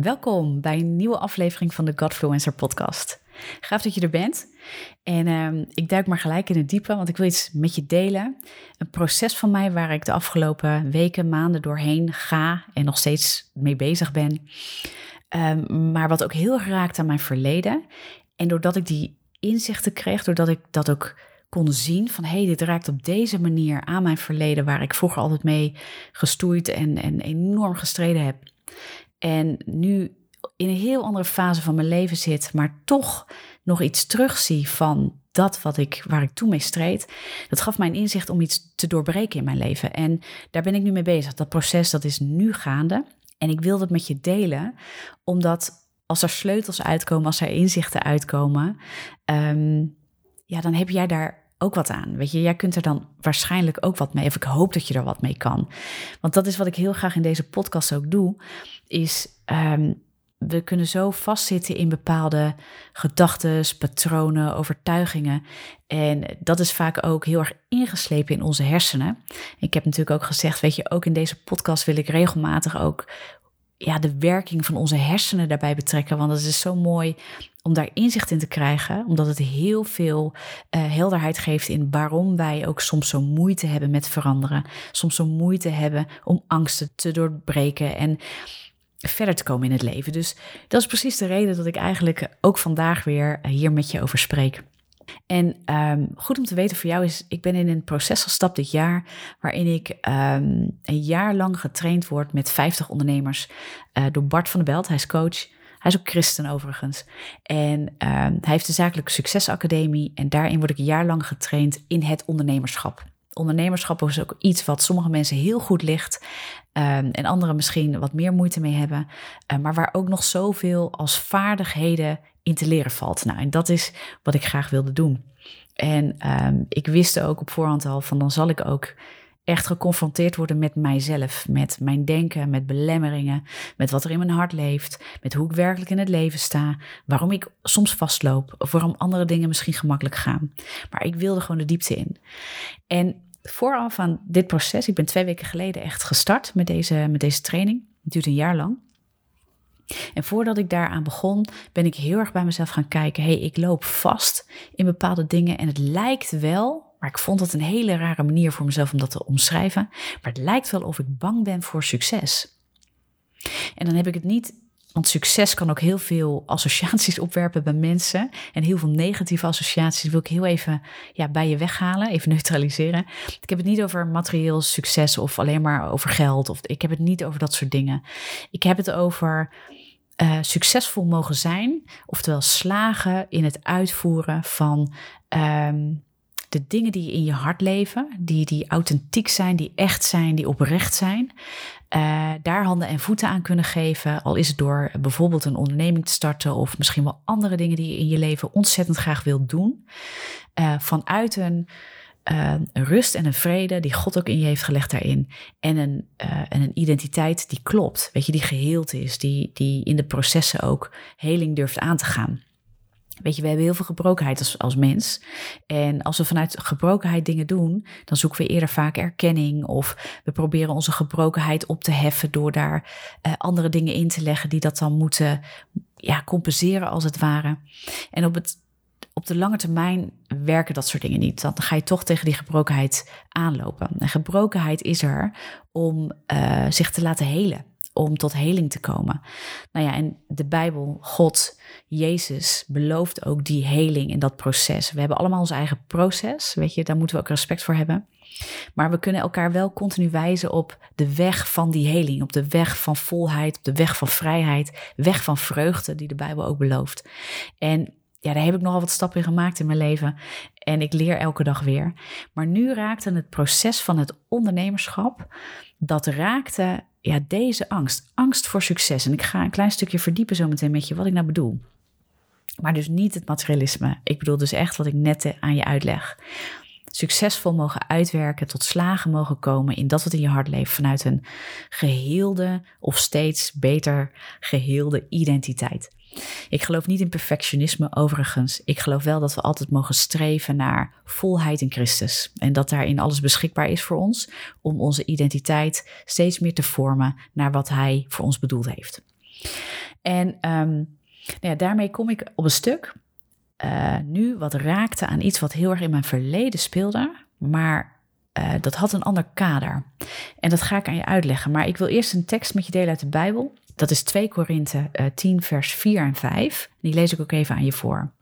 Welkom bij een nieuwe aflevering van de Godfluencer podcast. Gaaf dat je er bent. En uh, ik duik maar gelijk in het diepe, want ik wil iets met je delen. Een proces van mij waar ik de afgelopen weken, maanden doorheen ga en nog steeds mee bezig ben. Um, maar wat ook heel geraakt aan mijn verleden. En doordat ik die inzichten kreeg, doordat ik dat ook kon zien van hé, hey, dit raakt op deze manier aan mijn verleden, waar ik vroeger altijd mee gestoeid en, en enorm gestreden heb. En nu in een heel andere fase van mijn leven zit, maar toch nog iets terugzie van dat wat ik, waar ik toen mee streed, dat gaf mij een inzicht om iets te doorbreken in mijn leven. En daar ben ik nu mee bezig. Dat proces dat is nu gaande. En ik wil dat met je delen, omdat als er sleutels uitkomen, als er inzichten uitkomen, ehm, ja, dan heb jij daar ook wat aan. Weet je, jij kunt er dan waarschijnlijk ook wat mee. Of ik hoop dat je er wat mee kan. Want dat is wat ik heel graag in deze podcast ook doe. Is ehm, we kunnen zo vastzitten in bepaalde gedachten, patronen, overtuigingen. En dat is vaak ook heel erg ingeslepen in onze hersenen. Ik heb natuurlijk ook gezegd, weet je, ook in deze podcast wil ik regelmatig ook ja, de werking van onze hersenen daarbij betrekken. Want het is zo mooi om daar inzicht in te krijgen, omdat het heel veel uh, helderheid geeft in waarom wij ook soms zo moeite hebben met veranderen. Soms zo moeite hebben om angsten te doorbreken en verder te komen in het leven. Dus dat is precies de reden dat ik eigenlijk ook vandaag weer hier met je over spreek. En um, goed om te weten voor jou is, ik ben in een proces gestapt dit jaar waarin ik um, een jaar lang getraind word met 50 ondernemers uh, door Bart van der Belt. Hij is coach. Hij is ook christen overigens. En um, hij heeft de Zakelijke Succesacademie en daarin word ik een jaar lang getraind in het ondernemerschap. Ondernemerschap is ook iets wat sommige mensen heel goed ligt en anderen misschien wat meer moeite mee hebben, uh, maar waar ook nog zoveel als vaardigheden te leren valt. Nou, en dat is wat ik graag wilde doen. En um, ik wist ook op voorhand al van dan zal ik ook echt geconfronteerd worden met mijzelf, met mijn denken, met belemmeringen, met wat er in mijn hart leeft, met hoe ik werkelijk in het leven sta, waarom ik soms vastloop, of waarom andere dingen misschien gemakkelijk gaan. Maar ik wilde gewoon de diepte in. En vooraf aan dit proces, ik ben twee weken geleden echt gestart met deze, met deze training. Het duurt een jaar lang. En voordat ik daaraan begon, ben ik heel erg bij mezelf gaan kijken. hey, ik loop vast in bepaalde dingen en het lijkt wel, maar ik vond het een hele rare manier voor mezelf om dat te omschrijven. Maar het lijkt wel of ik bang ben voor succes. En dan heb ik het niet, want succes kan ook heel veel associaties opwerpen bij mensen. En heel veel negatieve associaties wil ik heel even ja, bij je weghalen, even neutraliseren. Ik heb het niet over materieel succes of alleen maar over geld. Of ik heb het niet over dat soort dingen. Ik heb het over uh, succesvol mogen zijn, oftewel slagen in het uitvoeren van um, de dingen die in je hart leven, die, die authentiek zijn, die echt zijn, die oprecht zijn, uh, daar handen en voeten aan kunnen geven. Al is het door bijvoorbeeld een onderneming te starten of misschien wel andere dingen die je in je leven ontzettend graag wilt doen. Uh, vanuit een een rust en een vrede die God ook in je heeft gelegd daarin. En een, en een identiteit die klopt, weet je, die geheeld is, die, die in de processen ook heling durft aan te gaan. Weet je, we hebben heel veel gebrokenheid als, als mens. En als we vanuit gebrokenheid dingen doen, dan zoeken we eerder vaak erkenning. Of we proberen onze gebrokenheid op te heffen door daar uh, andere dingen in te leggen die dat dan moeten ja, compenseren als het ware. En op het op de lange termijn werken dat soort dingen niet. Dan ga je toch tegen die gebrokenheid aanlopen. En gebrokenheid is er om uh, zich te laten helen, om tot heling te komen. Nou ja, en de Bijbel, God, Jezus belooft ook die heling in dat proces. We hebben allemaal ons eigen proces, weet je, daar moeten we ook respect voor hebben. Maar we kunnen elkaar wel continu wijzen op de weg van die heling, op de weg van volheid, op de weg van vrijheid, weg van vreugde, die de Bijbel ook belooft. En ja, daar heb ik nogal wat stappen in gemaakt in mijn leven. En ik leer elke dag weer. Maar nu raakte het proces van het ondernemerschap, dat raakte ja, deze angst. Angst voor succes. En ik ga een klein stukje verdiepen zo meteen met je wat ik nou bedoel. Maar dus niet het materialisme. Ik bedoel dus echt wat ik net aan je uitleg. Succesvol mogen uitwerken, tot slagen mogen komen in dat wat in je hart leeft vanuit een geheelde of steeds beter geheelde identiteit. Ik geloof niet in perfectionisme overigens. Ik geloof wel dat we altijd mogen streven naar volheid in Christus. En dat daarin alles beschikbaar is voor ons om onze identiteit steeds meer te vormen naar wat Hij voor ons bedoeld heeft. En ehm, nou ja, daarmee kom ik op een stuk uh, nu wat raakte aan iets wat heel erg in mijn verleden speelde, maar uh, dat had een ander kader. En dat ga ik aan je uitleggen. Maar ik wil eerst een tekst met je delen uit de Bijbel. Dat is 2 Korinthe uh, 10, vers 4 en 5. Die lees ik ook even aan je voor.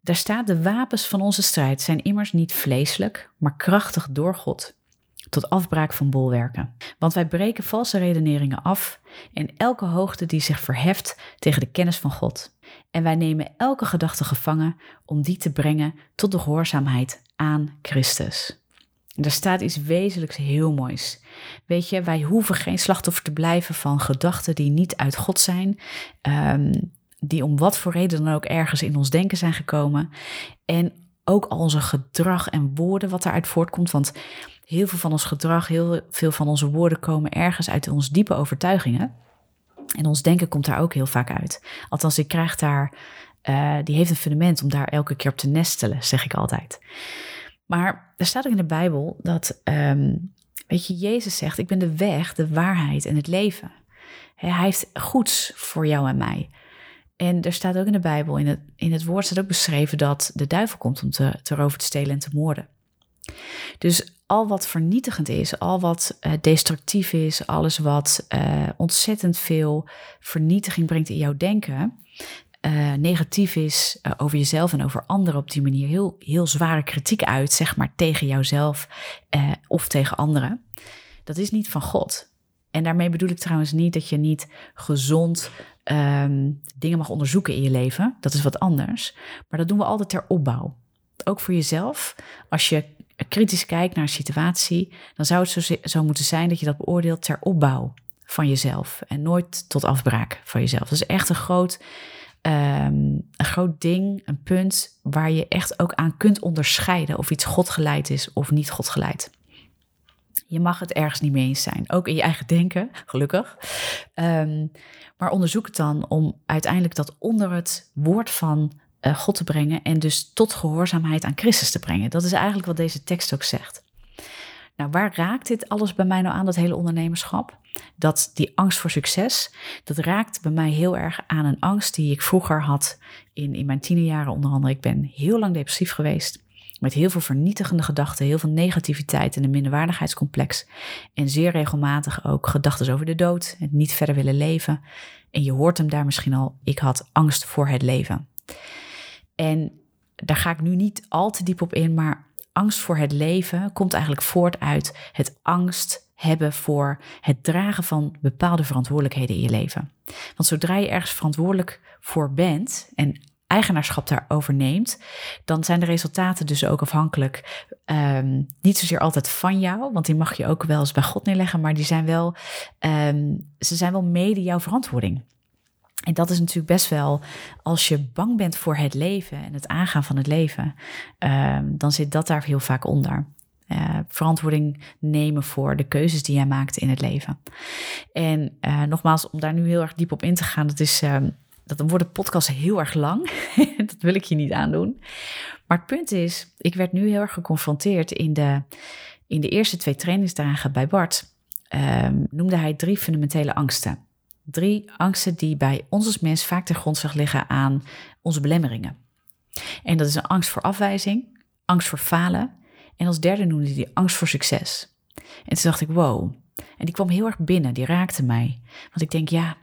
Daar staat: De wapens van onze strijd zijn immers niet vleeselijk, maar krachtig door God. Tot afbraak van bolwerken. Want wij breken valse redeneringen af en elke hoogte die zich verheft tegen de kennis van God. En wij nemen elke gedachte gevangen om die te brengen tot de gehoorzaamheid aan Christus. Er staat iets wezenlijks heel moois. Weet je, wij hoeven geen slachtoffer te blijven van gedachten die niet uit God zijn, um, die om wat voor reden dan ook ergens in ons denken zijn gekomen. En ook al onze gedrag en woorden wat daaruit voortkomt, want heel veel van ons gedrag, heel veel van onze woorden komen ergens uit onze diepe overtuigingen. En ons denken komt daar ook heel vaak uit. Althans, ik krijg daar, uh, die heeft een fundament om daar elke keer op te nestelen, zeg ik altijd. Maar er staat ook in de Bijbel dat, um, weet je, Jezus zegt: Ik ben de weg, de waarheid en het leven. Hij heeft goeds voor jou en mij. En er staat ook in de Bijbel, in het, in het woord staat ook beschreven dat de duivel komt om te, te roven, te stelen en te moorden. Dus al wat vernietigend is, al wat uh, destructief is, alles wat uh, ontzettend veel vernietiging brengt in jouw denken, uh, negatief is over jezelf en over anderen op die manier, heel, heel zware kritiek uit, zeg maar, tegen jouzelf of tegen anderen, dat is niet van God. En daarmee bedoel ik trouwens niet dat je niet gezond um, dingen mag onderzoeken in je leven. Dat is wat anders. Maar dat doen we altijd ter opbouw. Ook voor jezelf. Als je kritisch kijkt naar een situatie, dan zou het zo, zo moeten zijn dat je dat beoordeelt ter opbouw van jezelf en nooit tot afbraak van jezelf. Dat is echt een groot, um, een groot ding, een punt waar je echt ook aan kunt onderscheiden of iets God geleid is of niet God geleid. Je mag het ergens niet mee eens zijn, ook in je eigen denken, gelukkig. Um, maar onderzoek het dan om uiteindelijk dat onder het woord van uh, God te brengen en dus tot gehoorzaamheid aan Christus te brengen. Dat is eigenlijk wat deze tekst ook zegt. Nou, waar raakt dit alles bij mij nou aan, dat hele ondernemerschap? Dat die angst voor succes, dat raakt bij mij heel erg aan een angst die ik vroeger had in, in mijn tienerjaren onder andere. Ik ben heel lang depressief geweest, met heel veel vernietigende gedachten, heel veel negativiteit en een minderwaardigheidscomplex. En zeer regelmatig ook gedachten over de dood, het niet verder willen leven. En je hoort hem daar misschien al, ik had angst voor het leven. En daar ga ik nu niet al te diep op in, maar angst voor het leven komt eigenlijk voort uit het angst hebben voor het dragen van bepaalde verantwoordelijkheden in je leven. Want zodra je ergens verantwoordelijk voor bent en eigenaarschap daarover neemt, dan zijn de resultaten dus ook afhankelijk. Um, niet zozeer altijd van jou, want die mag je ook wel eens bij God neerleggen, maar die zijn wel, um, ze zijn wel mede jouw verantwoording. En dat is natuurlijk best wel, als je bang bent voor het leven en het aangaan van het leven, um, dan zit dat daar heel vaak onder. Uh, verantwoording nemen voor de keuzes die jij maakt in het leven. En uh, nogmaals, om daar nu heel erg diep op in te gaan, dat is. Um, dat dan wordt de podcast heel erg lang. dat wil ik je niet aandoen. Maar het punt is, ik werd nu heel erg geconfronteerd in de, in de eerste twee trainingsdagen bij Bart. Um, noemde hij drie fundamentele angsten. Drie angsten die bij ons als mens vaak ter grondslag liggen aan onze belemmeringen. En dat is een angst voor afwijzing, angst voor falen en als derde noemde hij angst voor succes. En toen dacht ik, wow. En die kwam heel erg binnen, die raakte mij. Want ik denk, ja,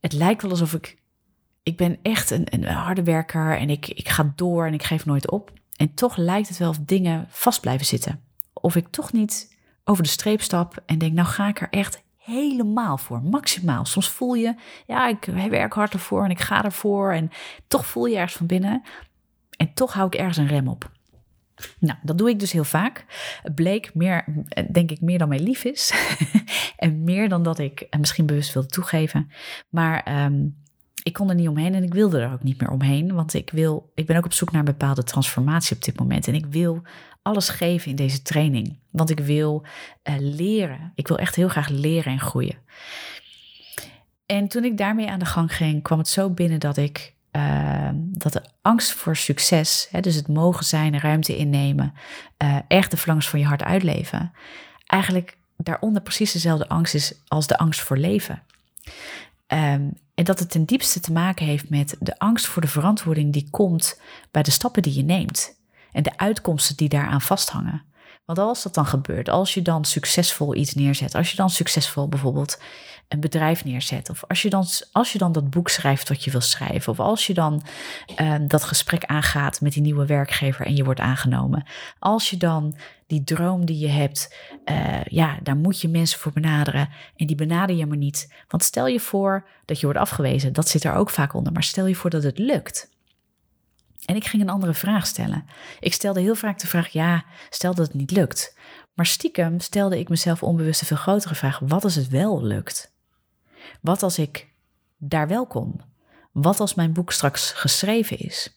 het lijkt wel alsof ik, ik ben echt een, een harde werker en ik, ik ga door en ik geef nooit op. En toch lijkt het wel of dingen vast blijven zitten. Of ik toch niet over de streep stap en denk, nou ga ik er echt helemaal voor, maximaal. Soms voel je, ja, ik werk hard ervoor en ik ga ervoor en toch voel je ergens van binnen en toch hou ik ergens een rem op. Nou, dat doe ik dus heel vaak. Het bleek meer, denk ik, meer dan mij lief is. en meer dan dat ik misschien bewust wilde toegeven. Maar um, ik kon er niet omheen en ik wilde er ook niet meer omheen. Want ik, wil, ik ben ook op zoek naar een bepaalde transformatie op dit moment. En ik wil alles geven in deze training. Want ik wil uh, leren. Ik wil echt heel graag leren en groeien. En toen ik daarmee aan de gang ging, kwam het zo binnen dat ik uh, dat de angst voor succes, hè, dus het mogen zijn, ruimte innemen, echt de verlangens van je hart uitleven, eigenlijk daaronder precies dezelfde angst is als de angst voor leven. Ehm, en dat het ten diepste te maken heeft met de angst voor de verantwoording die komt bij de stappen die je neemt. En de uitkomsten die daaraan vasthangen. Want als dat dan gebeurt, als je dan succesvol iets neerzet, als je dan succesvol bijvoorbeeld een bedrijf neerzet, of als je dan, als je dan dat boek schrijft wat je wil schrijven, of als je dan uh, dat gesprek aangaat met die nieuwe werkgever en je wordt aangenomen, als je dan die droom die je hebt, uh, ja, daar moet je mensen voor benaderen en die benader je maar niet. Want stel je voor dat je wordt afgewezen, dat zit er ook vaak onder, maar stel je voor dat het lukt. En ik ging een andere vraag stellen. Ik stelde heel vaak de vraag: ja, stel dat het niet lukt. Maar stiekem stelde ik mezelf onbewust een veel grotere vraag: wat als het wel lukt? Wat als ik daar wel kom? Wat als mijn boek straks geschreven is?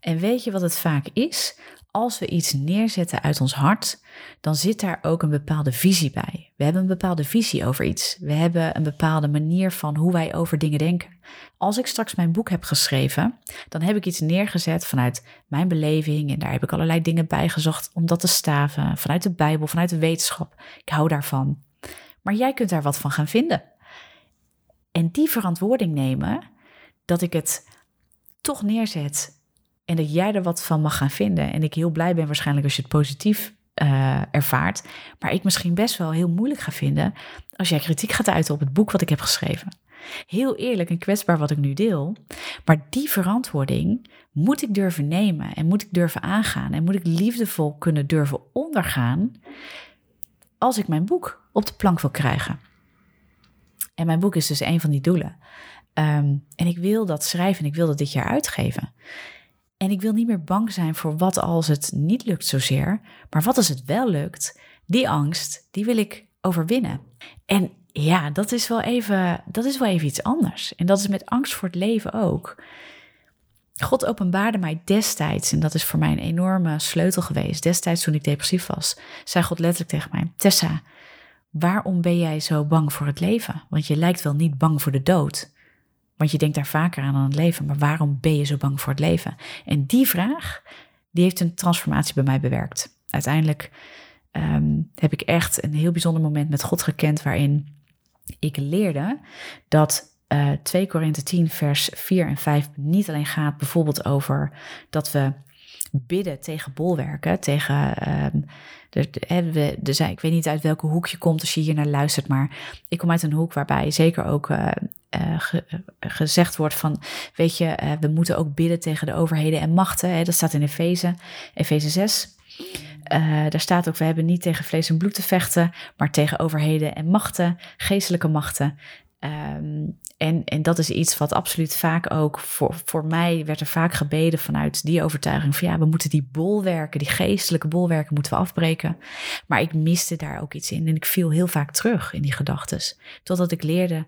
En weet je wat het vaak is? Als we iets neerzetten uit ons hart, dan zit daar ook een bepaalde visie bij. We hebben een bepaalde visie over iets. We hebben een bepaalde manier van hoe wij over dingen denken. Als ik straks mijn boek heb geschreven, dan heb ik iets neergezet vanuit mijn beleving en daar heb ik allerlei dingen bij gezocht om dat te staven, vanuit de Bijbel, vanuit de wetenschap. Ik hou daarvan. Maar jij kunt daar wat van gaan vinden. En die verantwoording nemen, dat ik het toch neerzet en dat jij er wat van mag gaan vinden. En ik heel blij ben waarschijnlijk als je het positief uh, ervaart. Maar ik misschien best wel heel moeilijk ga vinden als jij kritiek gaat uiten op het boek wat ik heb geschreven. Heel eerlijk en kwetsbaar wat ik nu deel. Maar die verantwoording moet ik durven nemen en moet ik durven aangaan. En moet ik liefdevol kunnen durven ondergaan als ik mijn boek op de plank wil krijgen. En mijn boek is dus een van die doelen. Um, en ik wil dat schrijven en ik wil dat dit jaar uitgeven. En ik wil niet meer bang zijn voor wat als het niet lukt zozeer, maar wat als het wel lukt. Die angst, die wil ik overwinnen. En ja, dat is wel even, dat is wel even iets anders. En dat is met angst voor het leven ook. God openbaarde mij destijds, en dat is voor mij een enorme sleutel geweest. Destijds toen ik depressief was, zei God letterlijk tegen mij: Tessa, waarom ben jij zo bang voor het leven? Want je lijkt wel niet bang voor de dood. Want je denkt daar vaker aan dan het leven. Maar waarom ben je zo bang voor het leven? En die vraag, die heeft een transformatie bij mij bewerkt. Uiteindelijk um, heb ik echt een heel bijzonder moment met God gekend waarin ik leerde dat uh, 2 Korinthe 10 vers 4 en 5 niet alleen gaat bijvoorbeeld over dat we bidden tegen bolwerken, tegen. Um, de, de, de, ik weet niet uit welke hoek je komt als je hier naar luistert, maar ik kom uit een hoek waarbij zeker ook uh, uh, ge, gezegd wordt van, weet je, uh, we moeten ook bidden tegen de overheden en machten. Hè, dat staat in Efeze, Efeze 6. daar staat ook, we hebben niet tegen vlees en bloed te vechten, maar tegen overheden en machten, geestelijke machten. Um, en, en dat is iets wat absoluut vaak ook voor, voor mij werd er vaak gebeden vanuit die overtuiging van ja, we moeten die bolwerken, die geestelijke bolwerken moeten we afbreken. Maar ik miste daar ook iets in en ik viel heel vaak terug in die gedachten. Totdat ik leerde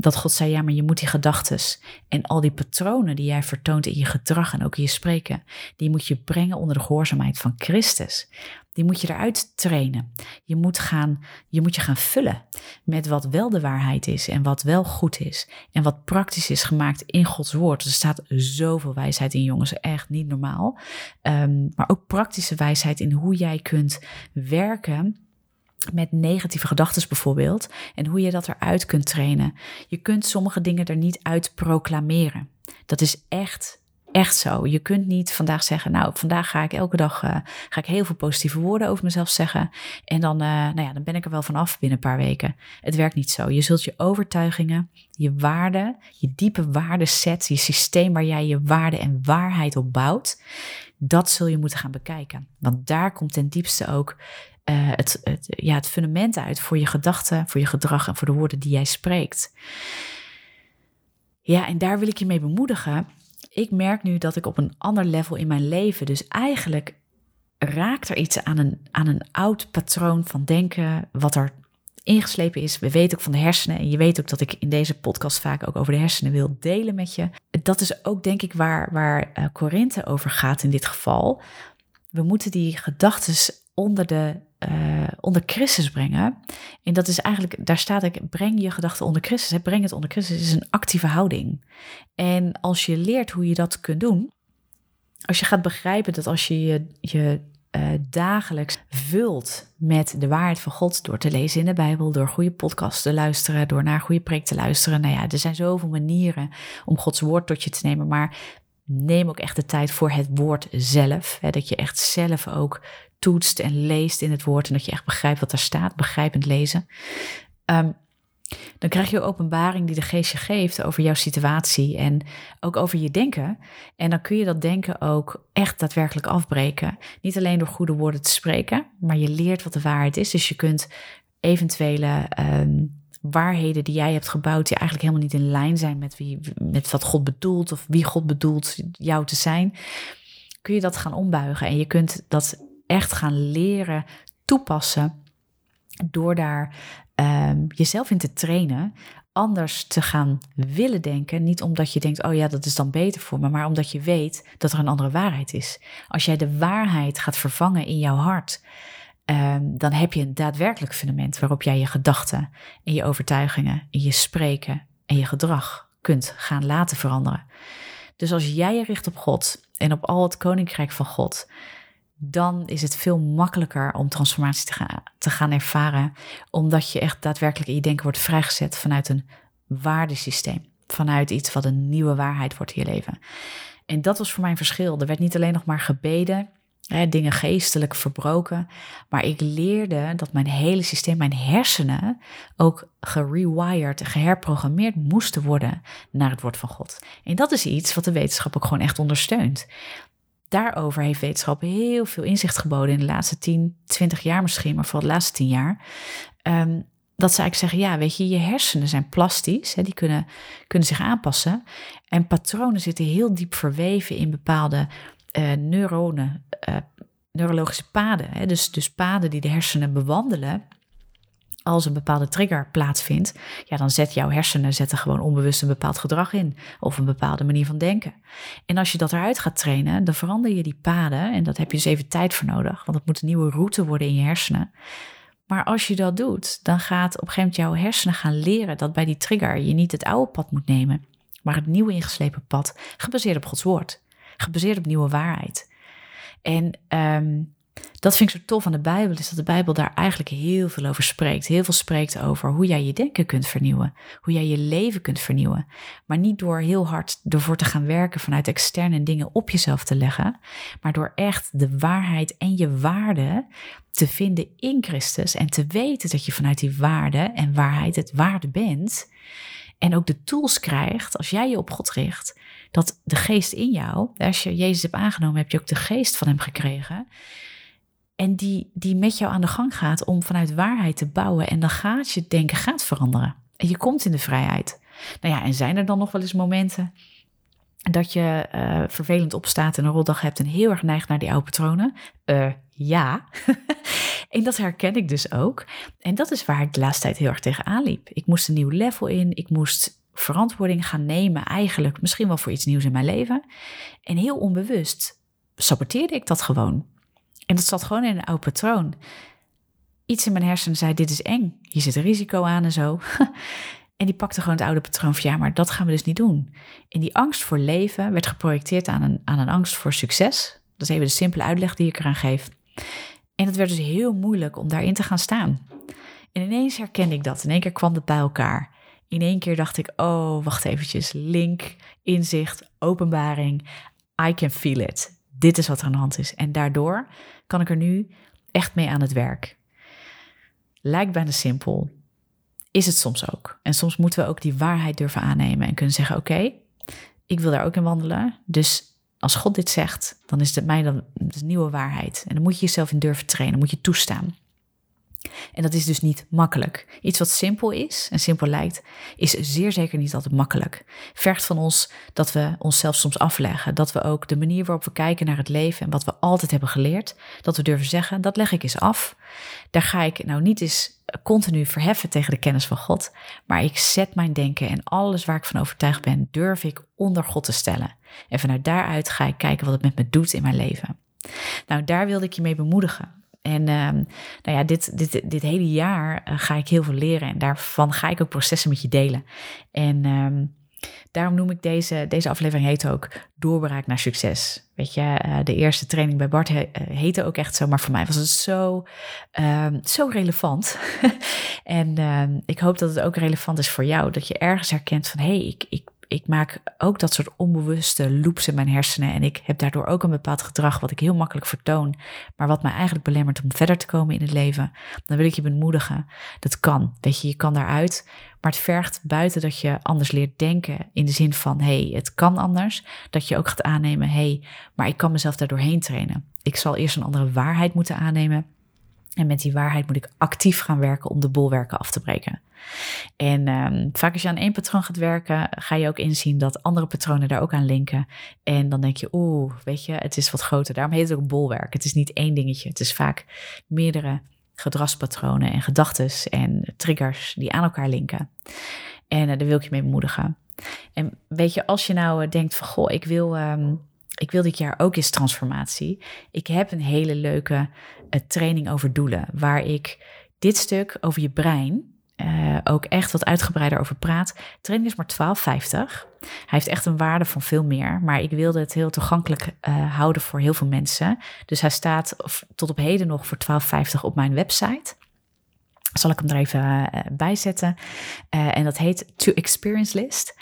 dat God zei, ja, maar je moet die gedachtes en al die patronen die jij vertoont in je gedrag en ook in je spreken, die moet je brengen onder de gehoorzaamheid van Christus. Die moet je eruit trainen. Je moet, gaan, je moet je gaan vullen met wat wel de waarheid is en wat wel goed is en wat praktisch is gemaakt in Gods woord. Er staat zoveel wijsheid in, jongens, echt niet normaal. Um, maar ook praktische wijsheid in hoe jij kunt werken met negatieve gedachten bijvoorbeeld en hoe je dat eruit kunt trainen. Je kunt sommige dingen er niet uit proclameren. Dat is echt echt zo. Je kunt niet vandaag zeggen, nou, vandaag ga ik elke dag uh, ga ik heel veel positieve woorden over mezelf zeggen. En dan, uh, nou ja, dan ben ik er wel vanaf binnen een paar weken. Het werkt niet zo. Je zult je overtuigingen, je waarden, je diepe waardeset, je systeem waar jij je waarde en waarheid op bouwt, dat zul je moeten gaan bekijken. Want daar komt ten diepste ook uh, het, ja, het fundament uit voor je gedachten, voor je gedrag en voor de woorden die jij spreekt. Ja, en daar wil ik je mee bemoedigen ik merk nu dat ik op een ander level in mijn leven, dus eigenlijk raakt er iets aan een, aan een oud patroon van denken, wat er ingeslepen is. We weten ook van de hersenen. En je weet ook dat ik in deze podcast vaak ook over de hersenen wil delen met je. Dat is ook denk ik waar, waar Corinthe over gaat in dit geval. We moeten die gedachten onder de uh, onder Christus brengen. En dat is eigenlijk, daar staat ik, breng je gedachten onder Christus. Breng het onder Christus is een actieve houding. En als je leert hoe je dat kunt doen, als je gaat begrijpen dat als je je, uh, dagelijks vult met de waarheid van God door te lezen in de Bijbel, door goede podcasts te luisteren, door naar goede preek te luisteren. Nou ja, er zijn zoveel manieren om Gods woord tot je te nemen, maar neem ook echt de tijd voor het woord zelf. Hè, dat je echt zelf ook toetst en leest in het woord en dat je echt begrijpt wat er staat, begrijpend lezen. Um, dan krijg je openbaring die de geest je geeft over jouw situatie en ook over je denken. En dan kun je dat denken ook echt daadwerkelijk afbreken. Niet alleen door goede woorden te spreken, maar je leert wat de waarheid is. Dus je kunt eventuele ehm, waarheden die jij hebt gebouwd, die eigenlijk helemaal niet in lijn zijn met, wie, met wat God bedoelt of wie God bedoelt jou te zijn, kun je dat gaan ombuigen. En je kunt dat echt gaan leren toepassen door daar um, jezelf in te trainen, anders te gaan willen denken. Niet omdat je denkt, oh ja, dat is dan beter voor me, maar omdat je weet dat er een andere waarheid is. Als jij de waarheid gaat vervangen in jouw hart, um, dan heb je een daadwerkelijk fundament waarop jij je gedachten en je overtuigingen, en je spreken en je gedrag kunt gaan laten veranderen. Dus als jij je richt op God en op al het koninkrijk van God, dan is het veel makkelijker om transformatie te gaan, te gaan ervaren, omdat je echt daadwerkelijk in je denken wordt vrijgezet vanuit een waardesysteem, vanuit iets wat een nieuwe waarheid wordt in je leven. En dat was voor mij een verschil. Er werd niet alleen nog maar gebeden, hè, dingen geestelijk verbroken, maar ik leerde dat mijn hele systeem, mijn hersenen, ook gerewired, geherprogrammeerd moesten worden naar het woord van God. En dat is iets wat de wetenschap ook gewoon echt ondersteunt daarover heeft wetenschap heel veel inzicht geboden in de laatste 10, 20 jaar misschien, maar vooral de laatste 10 jaar. Um, dat ze eigenlijk zeggen, ja, weet je, je hersenen zijn plastisch, hè, die kunnen, kunnen zich aanpassen. En patronen zitten heel diep verweven in bepaalde uh, neuronen, uh, neurologische paden. Hè, dus, dus paden die de hersenen bewandelen als een bepaalde trigger plaatsvindt, ja, dan zet jouw hersenen zetten gewoon onbewust een bepaald gedrag in of een bepaalde manier van denken. En als je dat eruit gaat trainen, dan verander je die paden en dat heb je dus even tijd voor nodig, want het moet een nieuwe route worden in je hersenen. Maar als je dat doet, dan gaat op een gegeven moment jouw hersenen gaan leren dat bij die trigger je niet het oude pad moet nemen, maar het nieuwe ingeslepen pad, gebaseerd op Gods woord, gebaseerd op nieuwe waarheid. En um, dat vind ik zo tof aan de Bijbel, is dat de Bijbel daar eigenlijk heel veel over spreekt. Heel veel spreekt over hoe jij je denken kunt vernieuwen, hoe jij je leven kunt vernieuwen. Maar niet door heel hard ervoor te gaan werken vanuit externe dingen op jezelf te leggen, maar door echt de waarheid en je waarde te vinden in Christus en te weten dat je vanuit die waarde en waarheid het waarde bent. En ook de tools krijgt, als jij je op God richt, dat de geest in jou, als je Jezus hebt aangenomen, heb je ook de geest van hem gekregen en die, die met jou aan de gang gaat om vanuit waarheid te bouwen. En dan gaat je denken gaat veranderen. En je komt in de vrijheid. Nou ja, en zijn er dan nog wel eens momenten dat je uh, vervelend opstaat en een roldag hebt en heel erg neigt naar die oude patronen? Uh, ja. en dat herken ik dus ook. En dat is waar ik de laatste tijd heel erg tegenaan liep. Ik moest een nieuw level in. Ik moest verantwoording gaan nemen, eigenlijk misschien wel voor iets nieuws in mijn leven. En heel onbewust saboteerde ik dat gewoon. En dat zat gewoon in een oud patroon. Iets in mijn hersenen zei: Dit is eng, hier zit een risico aan en zo. en die pakte gewoon het oude patroon van: Ja, maar dat gaan we dus niet doen. En die angst voor leven werd geprojecteerd aan een, aan een angst voor succes. Dat is even de simpele uitleg die ik eraan geef. En het werd dus heel moeilijk om daarin te gaan staan. En ineens herkende ik dat. In één keer kwam het bij elkaar. In één keer dacht ik: Oh, wacht eventjes. Link, inzicht, openbaring. I can feel it. Dit is wat er aan de hand is. En daardoor kan ik er nu echt mee aan het werk. Lijkt bijna simpel. Is het soms ook. En soms moeten we ook die waarheid durven aannemen en kunnen zeggen: Oké, ik wil daar ook in wandelen. Dus als God dit zegt, dan is het mij dan de nieuwe waarheid. En dan moet je jezelf in durven trainen, moet je toestaan. En dat is dus niet makkelijk. Iets wat simpel is en simpel lijkt, is zeer zeker niet altijd makkelijk. Vergt van ons dat we onszelf soms afleggen. Dat we ook de manier waarop we kijken naar het leven en wat we altijd hebben geleerd, dat we durven zeggen, dat leg ik eens af. Daar ga ik nou niet eens continu verheffen tegen de kennis van God, maar ik zet mijn denken en alles waar ik van overtuigd ben, durf ik onder God te stellen. En vanuit daaruit ga ik kijken wat het met me doet in mijn leven. Nou, daar wilde ik je mee bemoedigen. En ehm, nou ja, dit, dit, dit hele jaar eh, ga ik heel veel leren en daarvan ga ik ook processen met je delen. En ehm, daarom noem ik deze, deze aflevering heet ook Doorbraak naar succes. Weet je, eh, de eerste training bij Bart he, heette ook echt zo, maar voor mij was het zo, ehm, zo relevant. en ik hoop dat het ook relevant is voor jou, dat je ergens herkent van hé, hey, ik, ik ik maak ook dat soort onbewuste loops in mijn hersenen. En ik heb daardoor ook een bepaald gedrag wat ik heel makkelijk vertoon. Maar wat mij eigenlijk belemmert om verder te komen in het leven. Dan wil ik je bemoedigen. Dat kan. Weet je, je kan daaruit. Maar het vergt buiten dat je anders leert denken. In de zin van, hey, het kan anders. Dat je ook gaat aannemen, hey, maar ik kan mezelf daardoor heen trainen. Ik zal eerst een andere waarheid moeten aannemen. En met die waarheid moet ik actief gaan werken om de bolwerken af te breken. En um, vaak als je aan één patroon gaat werken, ga je ook inzien dat andere patronen daar ook aan linken. En dan denk je, oeh, weet je, het is wat groter. Daarom heet het ook bolwerk. Het is niet één dingetje. Het is vaak meerdere gedragspatronen en gedachten en triggers die aan elkaar linken. En uh, daar wil ik je mee bemoedigen. En weet je, als je nou uh, denkt van, goh, ik wil... Um, ik wil dit jaar ook eens transformatie. Ik heb een hele leuke uh, training over doelen, waar ik dit stuk over je brein uh, ook echt wat uitgebreider over praat. Training is maar 12,50. Hij heeft echt een waarde van veel meer, maar ik wilde het heel toegankelijk uh, houden voor heel veel mensen. Dus hij staat tot op heden nog voor 12,50 op mijn website. Zal ik hem er even bij zetten. en dat heet To Experience List.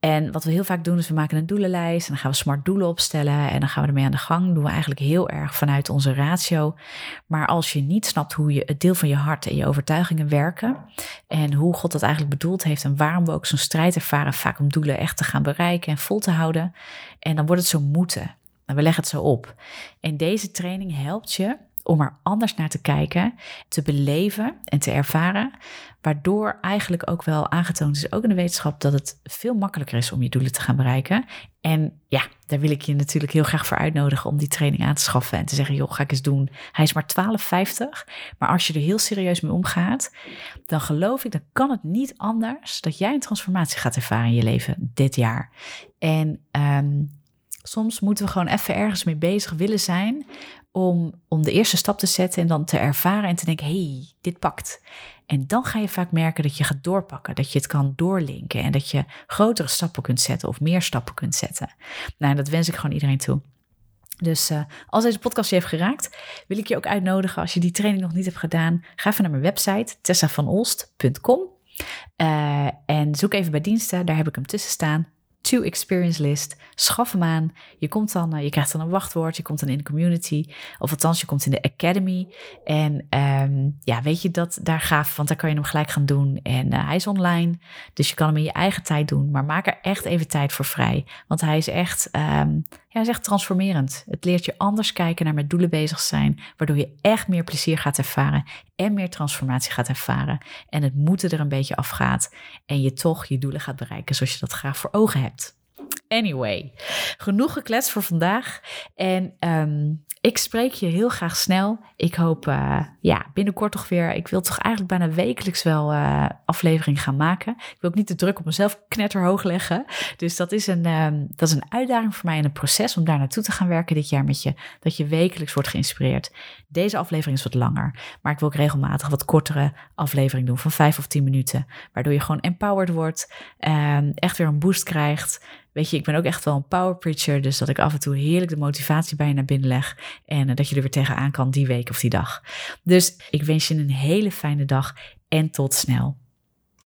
En wat we heel vaak doen is we maken een doelenlijst en dan gaan we smart doelen opstellen en dan gaan we ermee aan de gang. Doen we eigenlijk heel erg vanuit onze ratio. Maar als je niet snapt hoe je het deel van je hart en je overtuigingen werken en hoe God dat eigenlijk bedoeld heeft en waarom we ook zo'n strijd ervaren vaak om doelen echt te gaan bereiken en vol te houden. En dan wordt het zo moeten. En we leggen het zo op. En deze training helpt je om er anders naar te kijken, te beleven en te ervaren. Waardoor eigenlijk ook wel aangetoond is, ook in de wetenschap, dat het veel makkelijker is om je doelen te gaan bereiken. En ja, daar wil ik je natuurlijk heel graag voor uitnodigen om die training aan te schaffen en te zeggen, joh, ga ik eens doen. Hij is maar 12,50. Maar als je er heel serieus mee omgaat, dan geloof ik, dan kan het niet anders dat jij een transformatie gaat ervaren in je leven dit jaar. En um, soms moeten we gewoon even ergens mee bezig willen zijn om, om de eerste stap te zetten en dan te ervaren en te denken, hey, dit pakt. En dan ga je vaak merken dat je gaat doorpakken, dat je het kan doorlinken en dat je grotere stappen kunt zetten of meer stappen kunt zetten. Nou, dat wens ik gewoon iedereen toe. Dus uh, als deze podcast je heeft geraakt, wil ik je ook uitnodigen als je die training nog niet hebt gedaan, ga even naar mijn website tessavanolst.com uh, en zoek even bij diensten, daar heb ik hem tussen staan to experience list. Schaf hem aan. Je komt dan, eh, je krijgt dan een wachtwoord. Je komt dan in de community. Of althans, je komt in de academy. En um, ja, weet je dat daar gaaf, want daar kan je hem gelijk gaan doen. En uh, hij is online, dus je kan hem in je eigen tijd doen. Maar maak er echt even tijd voor vrij. Want hij is echt, um, ja, is echt transformerend. Het leert je anders kijken naar met doelen bezig zijn, waardoor je echt meer plezier gaat ervaren en meer transformatie gaat ervaren. En het moeten er een beetje afgaat en je toch je doelen gaat bereiken zoals je dat graag voor ogen hebt. Anyway, genoeg gekletst voor vandaag. En um, ik spreek je heel graag snel. Ik hoop uh, ja, binnenkort toch weer. Ik wil toch eigenlijk bijna wekelijks wel uh, aflevering gaan maken. Ik wil ook niet te druk op mezelf knetterhoog leggen. Dus dat is, een, um, dat is een uitdaging voor mij in een proces om daar naartoe te gaan werken dit jaar met je. Dat je wekelijks wordt geïnspireerd. Deze aflevering is wat langer. Maar ik wil ook regelmatig wat kortere aflevering doen van vijf of tien minuten. Waardoor je gewoon empowered wordt. Um, echt weer een boost krijgt. Weet je, ik ben ook echt wel een power preacher. Dus dat ik af en toe heerlijk de motivatie bij je naar binnen leg. En uh, dat je er weer tegenaan kan die week of die dag. Dus ik wens je een hele fijne dag en tot snel.